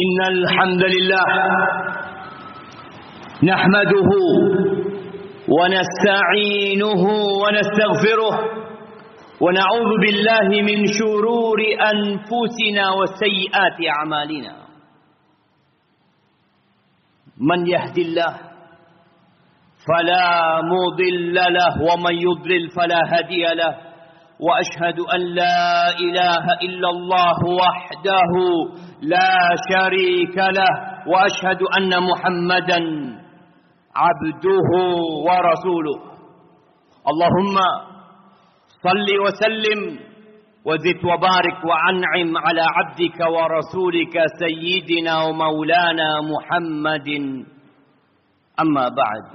إن الحمد لله نحمده ونستعينه ونستغفره ونعوذ بالله من شرور أنفسنا وسيئات أعمالنا. من يهد الله فلا مضل له ومن يضلل فلا هادي له. وأشهد أن لا إله إلا الله وحده لا شريك له وأشهد أن محمدا عبده ورسوله. اللهم صل وسلم وزد وبارك وأنعم على عبدك ورسولك سيدنا ومولانا محمد. أما بعد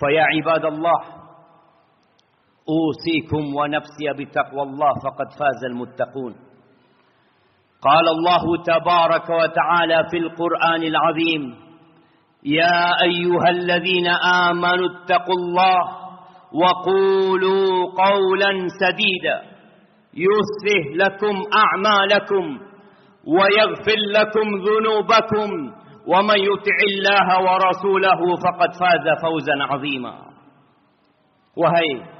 فيا عباد الله أوصيكم ونفسي بتقوى الله فقد فاز المتقون. قال الله تبارك وتعالى في القرآن العظيم يا أيها الذين آمنوا اتقوا الله وقولوا قولا سديدا يصلح لكم أعمالكم ويغفر لكم ذنوبكم ومن يطع الله ورسوله فقد فاز فوزا عظيما. wahai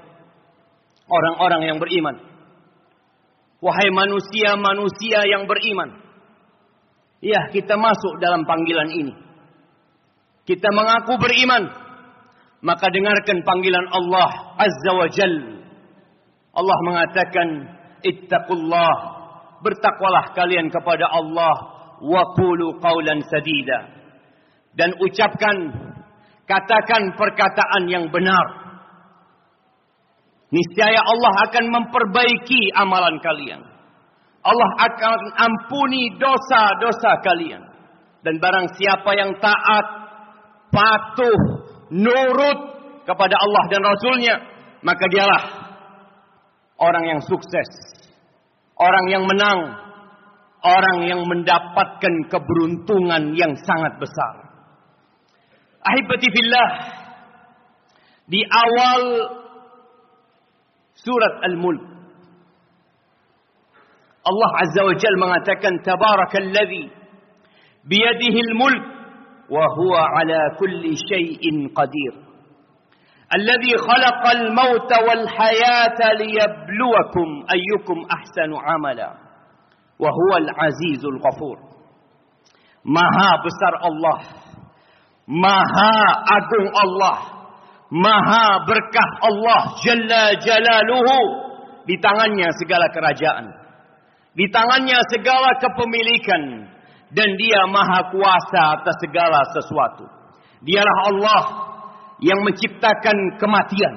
orang-orang yang beriman wahai manusia-manusia yang beriman ya kita masuk dalam panggilan ini kita mengaku beriman maka dengarkan panggilan Allah Azza wa Jal. Allah mengatakan, Ittaqullah, bertakwalah kalian kepada Allah, wa qulu qawlan sadida. Dan ucapkan, katakan perkataan yang benar. Niscaya Allah akan memperbaiki amalan kalian. Allah akan ampuni dosa-dosa kalian. Dan barang siapa yang taat, patuh, nurut kepada Allah dan Rasulnya, maka dialah orang yang sukses, orang yang menang, orang yang mendapatkan keberuntungan yang sangat besar. Ahibati fillah, di awal surat Al-Mulk, Allah Azza wa Jal mengatakan, Tabarakalladzi biyadihi al-mulk وهو على كل شيء قدير الذي خلق الموت والحياة ليبلوكم أيكم أحسن عملا وهو العزيز الغفور Maha besar Allah Maha agung Allah Maha berkah Allah Jalla jalaluhu Di tangannya segala kerajaan Di tangannya segala kepemilikan dan dia maha kuasa atas segala sesuatu. Dialah Allah yang menciptakan kematian.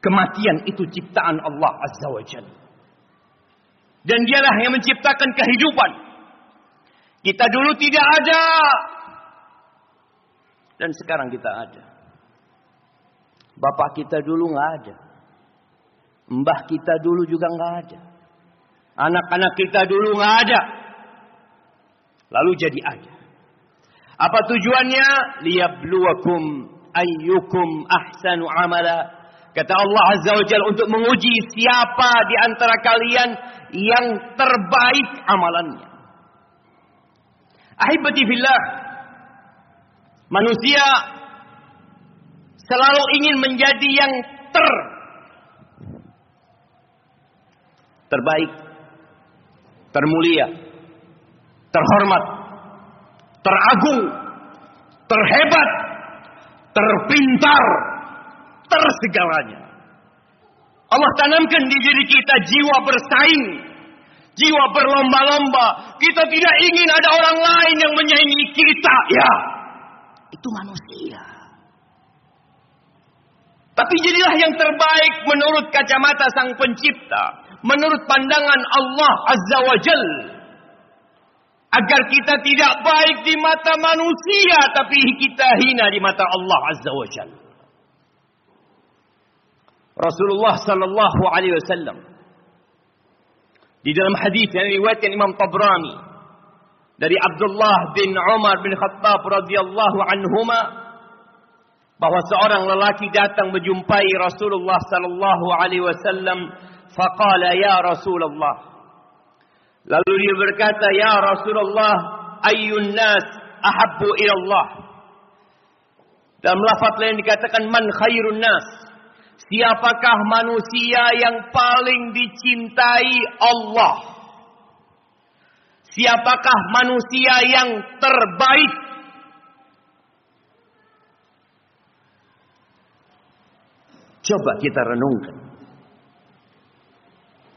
Kematian itu ciptaan Allah Azza wa Jalla. Dan dialah yang menciptakan kehidupan. Kita dulu tidak ada. Dan sekarang kita ada. Bapak kita dulu nggak ada. Mbah kita dulu juga nggak ada. Anak-anak kita dulu nggak ada lalu jadi ada. Apa tujuannya? Liyabluwakum ayyukum ahsanu amala. Kata Allah Azza wa Jalla untuk menguji siapa di antara kalian yang terbaik amalannya. Ahibati fillah. Manusia selalu ingin menjadi yang ter terbaik, termulia, terhormat, teragung, terhebat, terpintar, tersegalanya. Allah tanamkan di diri kita jiwa bersaing, jiwa berlomba-lomba. Kita tidak ingin ada orang lain yang menyaingi kita. Ya, itu manusia. Tapi jadilah yang terbaik menurut kacamata sang pencipta. Menurut pandangan Allah Azza wa Jalla agar kita tidak baik di mata manusia tapi kita hina di mata Allah Azza wa Jalla. Rasulullah sallallahu alaihi wasallam di dalam hadis yang diriwayatkan Imam Tabrani dari Abdullah bin Umar bin Khattab radhiyallahu anhuma bahwa seorang lelaki datang menjumpai Rasulullah sallallahu alaihi wasallam faqala ya Rasulullah Lalu dia berkata, "Ya Rasulullah, ayyun nas ahabbu ila Allah?" Dalam lafaz lain dikatakan man khairun nas. Siapakah manusia yang paling dicintai Allah? Siapakah manusia yang terbaik? Coba kita renungkan.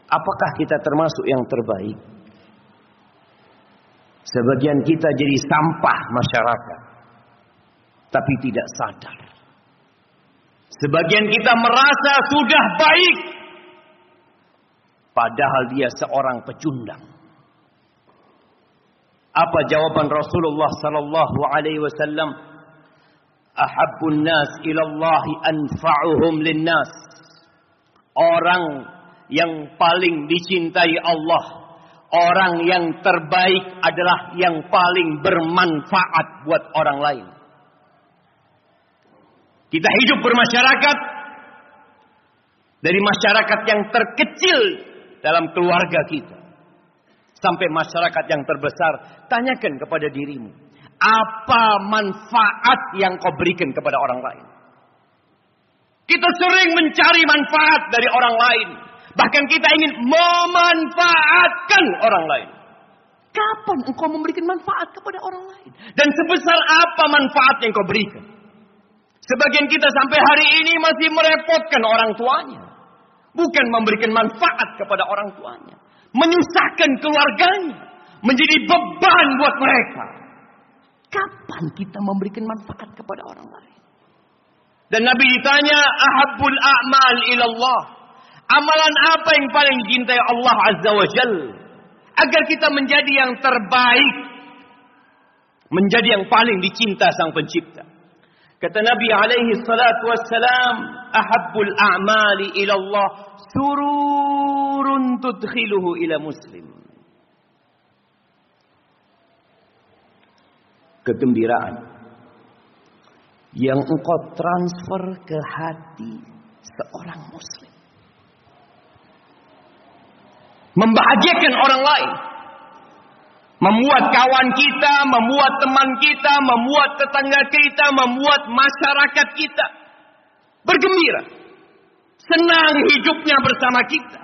Apakah kita termasuk yang terbaik? Sebagian kita jadi sampah masyarakat. Tapi tidak sadar. Sebagian kita merasa sudah baik. Padahal dia seorang pecundang. Apa jawaban Rasulullah sallallahu alaihi wasallam? Ahabbun nas ila Allah anfa'uhum linnas. Orang yang paling dicintai Allah, orang yang terbaik adalah yang paling bermanfaat buat orang lain. Kita hidup bermasyarakat dari masyarakat yang terkecil dalam keluarga kita sampai masyarakat yang terbesar. Tanyakan kepada dirimu, apa manfaat yang kau berikan kepada orang lain? Kita sering mencari manfaat dari orang lain. Bahkan kita ingin memanfaatkan orang lain. Kapan engkau memberikan manfaat kepada orang lain? Dan sebesar apa manfaat yang kau berikan? Sebagian kita sampai hari ini masih merepotkan orang tuanya. Bukan memberikan manfaat kepada orang tuanya. Menyusahkan keluarganya. Menjadi beban buat mereka. Kapan kita memberikan manfaat kepada orang lain? Dan Nabi ditanya, Ahabul a'mal ilallah. Amalan apa yang paling dicintai Allah Azza wa Jal? Agar kita menjadi yang terbaik. Menjadi yang paling dicinta sang pencipta. Kata Nabi alaihi salatu wassalam, ahabbul a'mali ila Allah sururun tudkhiluhu ila muslim. Kegembiraan yang engkau transfer ke hati seorang muslim. Membahagiakan orang lain. Membuat kawan kita, membuat teman kita, membuat tetangga kita, membuat masyarakat kita bergembira. Senang hidupnya bersama kita.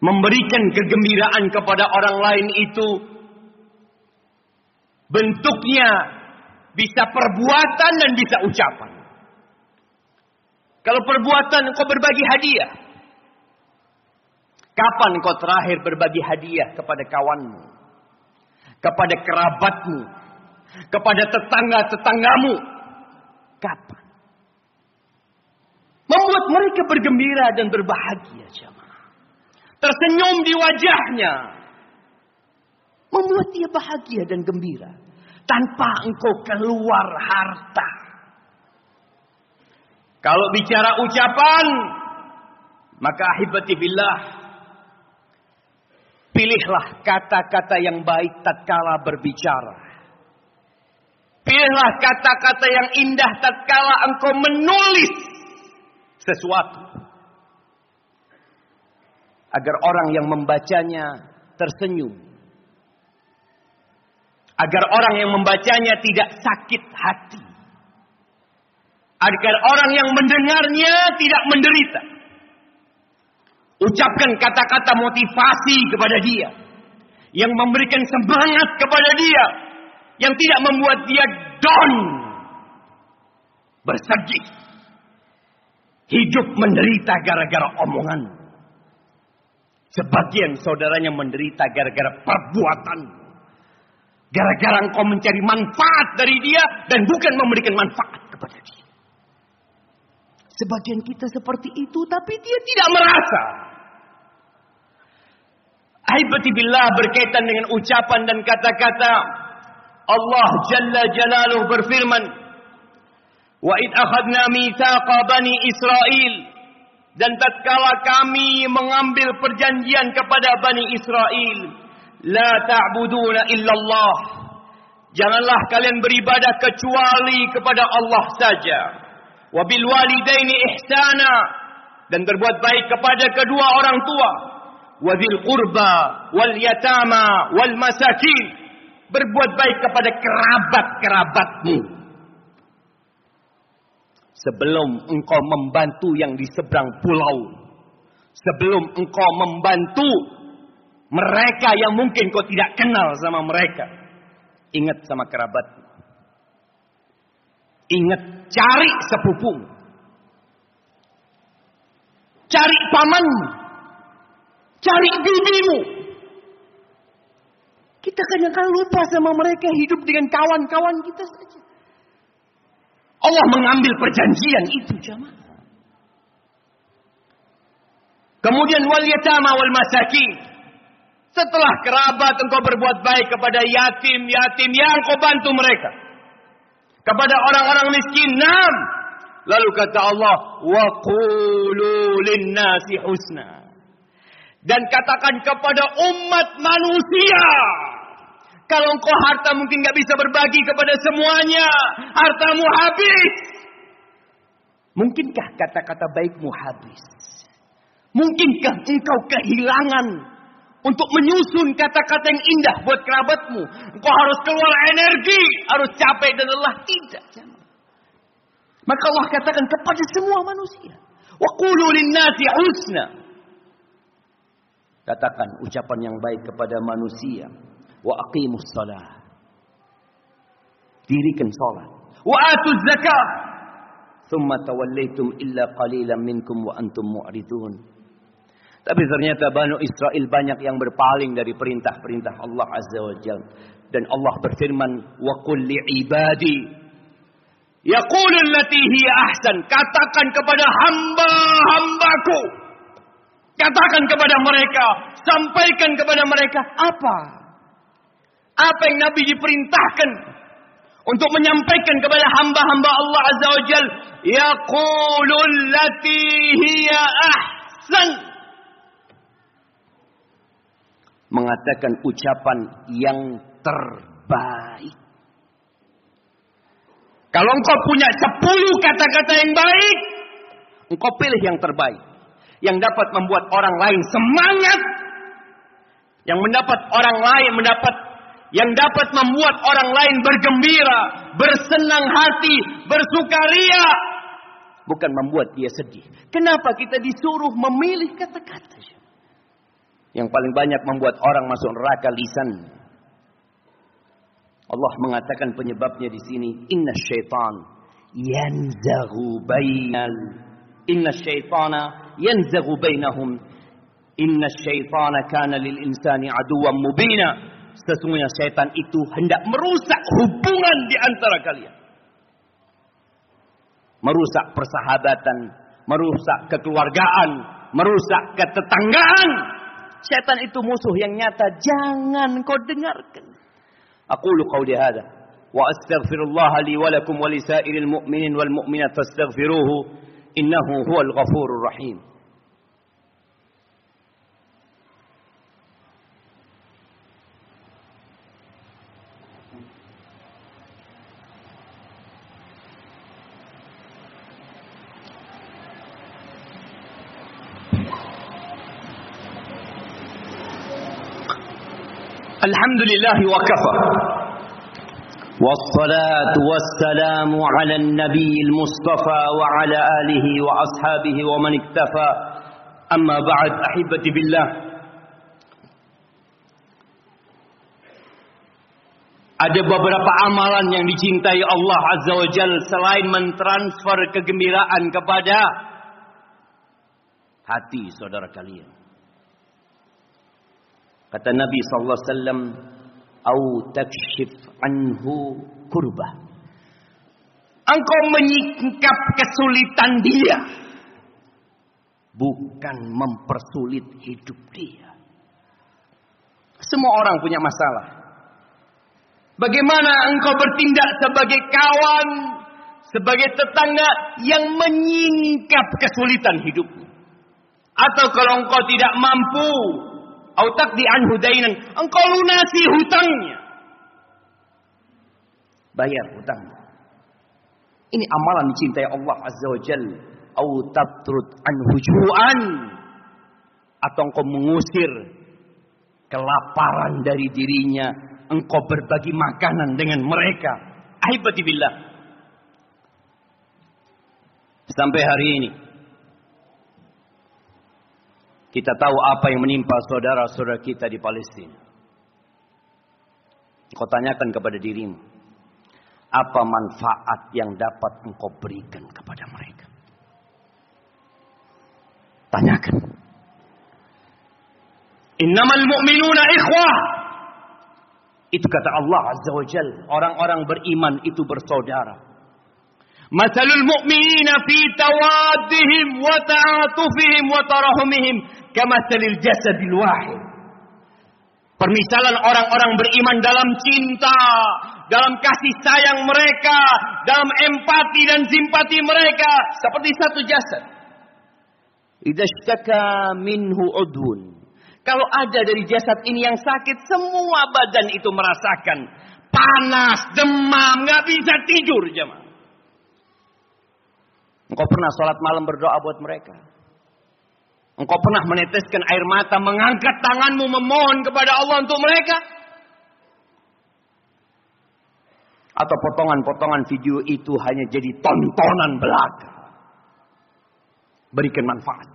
Memberikan kegembiraan kepada orang lain itu bentuknya bisa perbuatan dan bisa ucapan. Kalau perbuatan engkau berbagi hadiah, Kapan kau terakhir berbagi hadiah kepada kawanmu? Kepada kerabatmu? Kepada tetangga-tetanggamu? Kapan? Membuat mereka bergembira dan berbahagia jemaah. Tersenyum di wajahnya. Membuat dia bahagia dan gembira. Tanpa engkau keluar harta. Kalau bicara ucapan, maka ahibati billah Pilihlah kata-kata yang baik tatkala berbicara. Pilihlah kata-kata yang indah tatkala engkau menulis sesuatu. Agar orang yang membacanya tersenyum. Agar orang yang membacanya tidak sakit hati. Agar orang yang mendengarnya tidak menderita. Ucapkan kata-kata motivasi kepada dia. Yang memberikan semangat kepada dia. Yang tidak membuat dia down. Bersedih. Hidup menderita gara-gara omongan. Sebagian saudaranya menderita gara-gara perbuatan. Gara-gara engkau mencari manfaat dari dia dan bukan memberikan manfaat kepada dia. Sebagian kita seperti itu tapi dia tidak merasa. Haibati billah berkaitan dengan ucapan dan kata-kata. Allah Jalla Jalaluh berfirman Wa id akhadna mithaqa bani dan tatkala kami mengambil perjanjian kepada Bani Israel la ta'buduna illallah. Janganlah kalian beribadah kecuali kepada Allah saja. Wa bil walidaini ihsana. Dan berbuat baik kepada kedua orang tua wadil qurba wal yatama wal masakin. Berbuat baik kepada kerabat-kerabatmu. Sebelum engkau membantu yang di seberang pulau. Sebelum engkau membantu mereka yang mungkin kau tidak kenal sama mereka. Ingat sama kerabat. Ingat cari sepupumu. Cari pamanmu. Cari bibimu. Kita kadang-kadang lupa sama mereka hidup dengan kawan-kawan kita saja. Allah mengambil perjanjian itu jamaah. Kemudian wal yatama wal masakin. Setelah kerabat engkau berbuat baik kepada yatim-yatim yang kau bantu mereka. Kepada orang-orang miskin, nam. Lalu kata Allah, wa qulu linnasi husna. Dan katakan kepada umat manusia. Kalau engkau harta mungkin nggak bisa berbagi kepada semuanya. Hartamu habis. Mungkinkah kata-kata baikmu habis? Mungkinkah engkau kehilangan untuk menyusun kata-kata yang indah buat kerabatmu? Engkau harus keluar energi, harus capek dan lelah. Tidak. Maka Allah katakan kepada semua manusia. Wa qulu linnasi husna. Katakan ucapan yang baik kepada manusia. Wa aqimus salah. Dirikan salat. Wa atuz zakah. Thumma tawallaitum illa qalilan minkum wa antum mu'ridun. Tapi ternyata Banu Israel banyak yang berpaling dari perintah-perintah Allah Azza wa Jal. Dan Allah berfirman, Wa kulli ibadi. Yaqulul lati hiya ahsan. Katakan kepada hamba-hambaku. Katakan kepada mereka. Sampaikan kepada mereka. Apa? Apa yang Nabi diperintahkan. Untuk menyampaikan kepada hamba-hamba Allah Azza wa Jal. Yaqulul lati hiya ahsan mengatakan ucapan yang terbaik. Kalau engkau punya sepuluh kata-kata yang baik, engkau pilih yang terbaik. Yang dapat membuat orang lain semangat. Yang mendapat orang lain mendapat yang dapat membuat orang lain bergembira, bersenang hati, bersukaria, bukan membuat dia sedih. Kenapa kita disuruh memilih kata-kata? Yang paling banyak membuat orang masuk neraka lisan. Allah mengatakan penyebabnya di sini. Inna syaitan yanzaghu bainal. Inna syaitana yanzaghu bainahum. Inna syaitana kana lil insani aduwan mubina. Sesungguhnya syaitan itu hendak merusak hubungan di antara kalian. Merusak persahabatan, merusak kekeluargaan, merusak ketetanggaan, Setan itu musuh yang nyata. Jangan kau dengarkan. Aku lu qawli hadha. Wa astaghfirullah li walakum wa lisairil mu'minin إنه هو الغفور الرحيم. الحمد لله وكفى. والصلاة والسلام على النبي المصطفى وعلى آله وأصحابه ومن اكتفى أما بعد أحبتي بالله Ada beberapa amalan yang dicintai Allah Azza wa Jal selain mentransfer kegembiraan kepada hati saudara kalian. Kata Nabi sallallahu alaihi wasallam, "Au takshif anhu kurbah." Engkau menyingkap kesulitan dia. Bukan mempersulit hidup dia. Semua orang punya masalah. Bagaimana engkau bertindak sebagai kawan, sebagai tetangga yang menyingkap kesulitan hidupmu. Atau kalau engkau tidak mampu Autak di anhu dainan. Engkau lunasi hutangnya. Bayar hutangnya. Ini amalan dicintai Allah Azza wa Jal. Turut anhu ju'an. atau engkau mengusir kelaparan dari dirinya, engkau berbagi makanan dengan mereka. Ahibati billah. Sampai hari ini kita tahu apa yang menimpa saudara-saudara kita di Palestina. Kau tanyakan kepada dirimu, apa manfaat yang dapat engkau berikan kepada mereka? Tanyakan. Innamal mu'minuna ikhwah. Itu kata Allah Azza wa Jal. Orang-orang beriman itu bersaudara. Masalul mu'minina fi tawaddihim wa ta'atufihim wa tarahumihim kamasalil jasadil wahid. Permisalan orang-orang beriman dalam cinta, dalam kasih sayang mereka, dalam empati dan simpati mereka seperti satu jasad. Idza minhu udhun kalau ada dari jasad ini yang sakit, semua badan itu merasakan panas, demam, nggak bisa tidur jemaah. Engkau pernah sholat malam berdoa buat mereka? Engkau pernah meneteskan air mata, mengangkat tanganmu memohon kepada Allah untuk mereka? Atau potongan-potongan video itu hanya jadi tontonan belaka? Berikan manfaat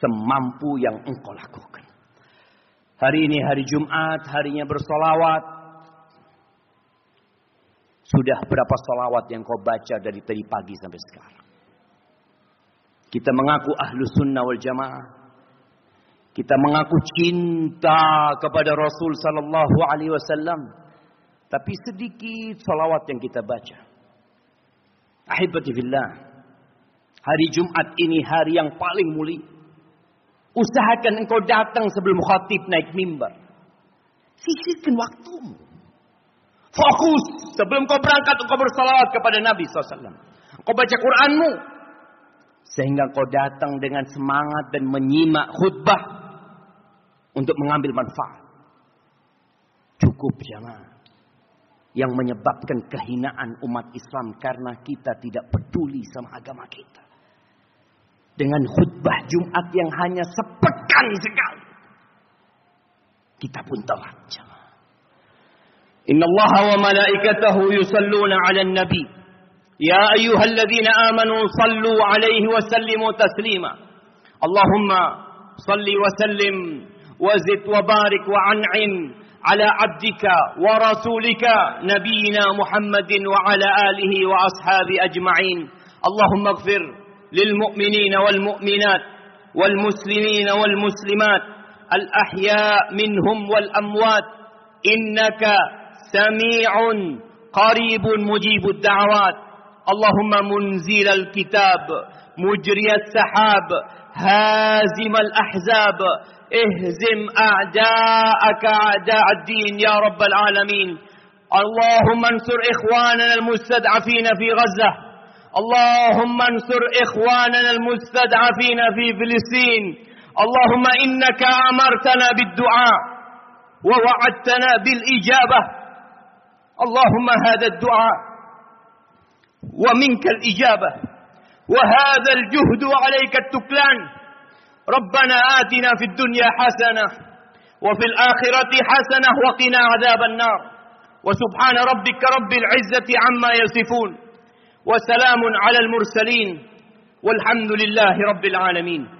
semampu yang engkau lakukan. Hari ini hari Jumat, harinya bersolawat. Sudah berapa solawat yang kau baca dari tadi pagi sampai sekarang? Kita mengaku ahlu sunnah wal jamaah. Kita mengaku cinta kepada Rasul sallallahu alaihi wasallam. Tapi sedikit solawat yang kita baca. Ahibati fillah. Hari Jumat ini hari yang paling mulia. Usahakan engkau datang sebelum khatib naik mimbar. Sisihkan waktumu. Fokus sebelum kau berangkat engkau bersalawat kepada Nabi SAW. Kau baca Quranmu. Sehingga kau datang dengan semangat dan menyimak khutbah. Untuk mengambil manfaat. Cukup jamaah. Yang menyebabkan kehinaan umat Islam karena kita tidak peduli sama agama kita dengan khutbah Jumat yang hanya sepekan sekali. Kita pun telat. Inna Allah wa malaikatahu yusalluna ala nabi. يا أيها الذين آمنوا صلوا عليه وسلموا تسليما. اللهم صل وسلم وزد وبارك وعنعم على عبدك ورسولك نبينا محمد وعلى آله وأصحابه أجمعين. اللهم اغفر للمؤمنين والمؤمنات والمسلمين والمسلمات الأحياء منهم والأموات. إنك سميع قريب مجيب الدعوات. اللهم منزل الكتاب مجري السحاب هازم الأحزاب اهزم أعداءك أعداء الدين يا رب العالمين. اللهم انصر إخواننا المستضعفين في غزة. اللهم انصر إخواننا المستضعفين في فلسطين. اللهم إنك أمرتنا بالدعاء ووعدتنا بالإجابة. اللهم هذا الدعاء ومنك الإجابة. وهذا الجهد عليك التكلان. ربنا آتنا في الدنيا حسنة وفي الآخرة حسنة وقنا عذاب النار. وسبحان ربك رب العزة عما يصفون. وسلام على المرسلين. والحمد لله رب العالمين.